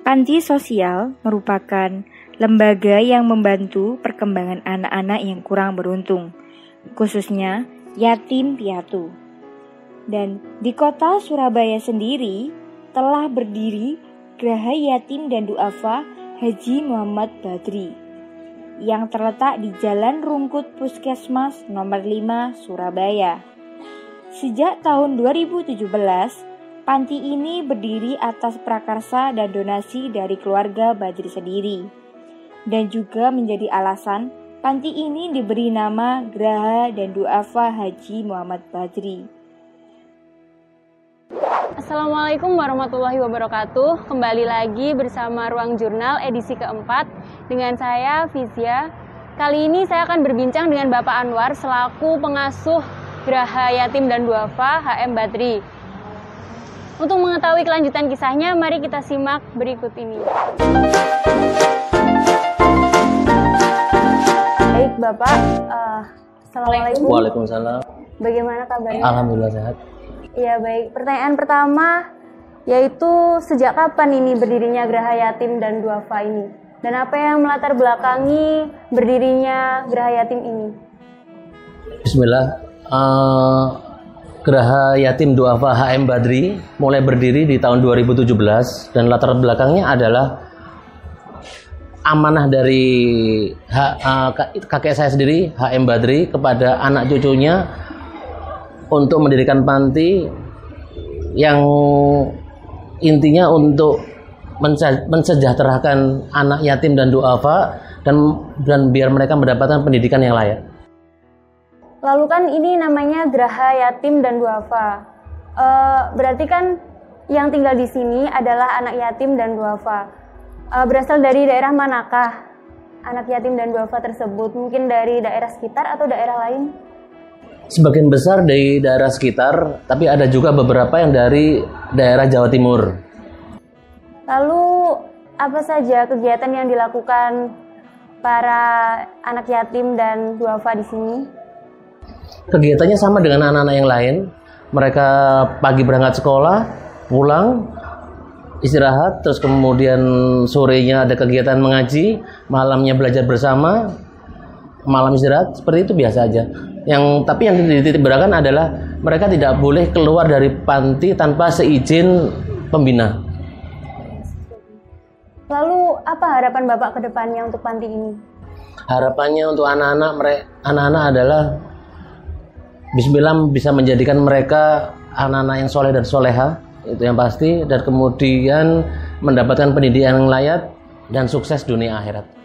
Panti sosial merupakan lembaga yang membantu perkembangan anak-anak yang kurang beruntung, khususnya yatim piatu. Dan di kota Surabaya sendiri telah berdiri Geraha Yatim dan Duafa Haji Muhammad Badri yang terletak di Jalan Rungkut Puskesmas nomor 5 Surabaya. Sejak tahun 2017, panti ini berdiri atas prakarsa dan donasi dari keluarga Badri sendiri. Dan juga menjadi alasan panti ini diberi nama Graha dan Duafa Haji Muhammad Badri. Assalamualaikum warahmatullahi wabarakatuh. Kembali lagi bersama Ruang Jurnal edisi keempat dengan saya Fizia. Kali ini saya akan berbincang dengan Bapak Anwar selaku pengasuh Graha Yatim dan Duafa HM Badri. Untuk mengetahui kelanjutan kisahnya, mari kita simak berikut ini. Baik Bapak, uh, Assalamualaikum. Waalaikumsalam. Bagaimana kabarnya? Alhamdulillah sehat. Ya baik, pertanyaan pertama yaitu sejak kapan ini berdirinya Graha Yatim dan Duafa ini? Dan apa yang melatar belakangi berdirinya Graha Yatim ini? Bismillah uh, Geraha Yatim Duafa HM Badri mulai berdiri di tahun 2017 dan latar belakangnya adalah amanah dari kakek saya sendiri HM Badri kepada anak cucunya untuk mendirikan panti yang intinya untuk mensejahterakan anak yatim dan duafa dan dan biar mereka mendapatkan pendidikan yang layak. Lalu kan ini namanya Geraha Yatim dan Duafa. E, berarti kan yang tinggal di sini adalah anak yatim dan duafa. E, berasal dari daerah manakah anak yatim dan duafa tersebut? Mungkin dari daerah sekitar atau daerah lain? Sebagian besar dari daerah sekitar, tapi ada juga beberapa yang dari daerah Jawa Timur. Lalu apa saja kegiatan yang dilakukan para anak yatim dan duafa di sini? Kegiatannya sama dengan anak-anak yang lain. Mereka pagi berangkat sekolah, pulang, istirahat, terus kemudian sorenya ada kegiatan mengaji, malamnya belajar bersama, malam istirahat, seperti itu biasa aja. Yang tapi yang dititik beratkan adalah mereka tidak boleh keluar dari panti tanpa seizin pembina. Lalu apa harapan Bapak ke depannya untuk panti ini? Harapannya untuk anak-anak mereka anak-anak adalah Bismillah bisa menjadikan mereka anak-anak yang soleh dan soleha itu yang pasti dan kemudian mendapatkan pendidikan yang layak dan sukses dunia akhirat.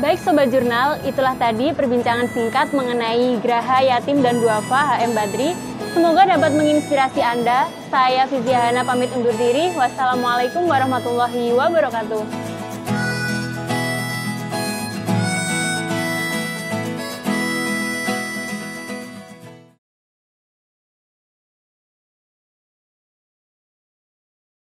Baik Sobat Jurnal, itulah tadi perbincangan singkat mengenai Graha Yatim dan Duafa HM Badri. Semoga dapat menginspirasi Anda. Saya Viviana pamit undur diri. Wassalamualaikum warahmatullahi wabarakatuh.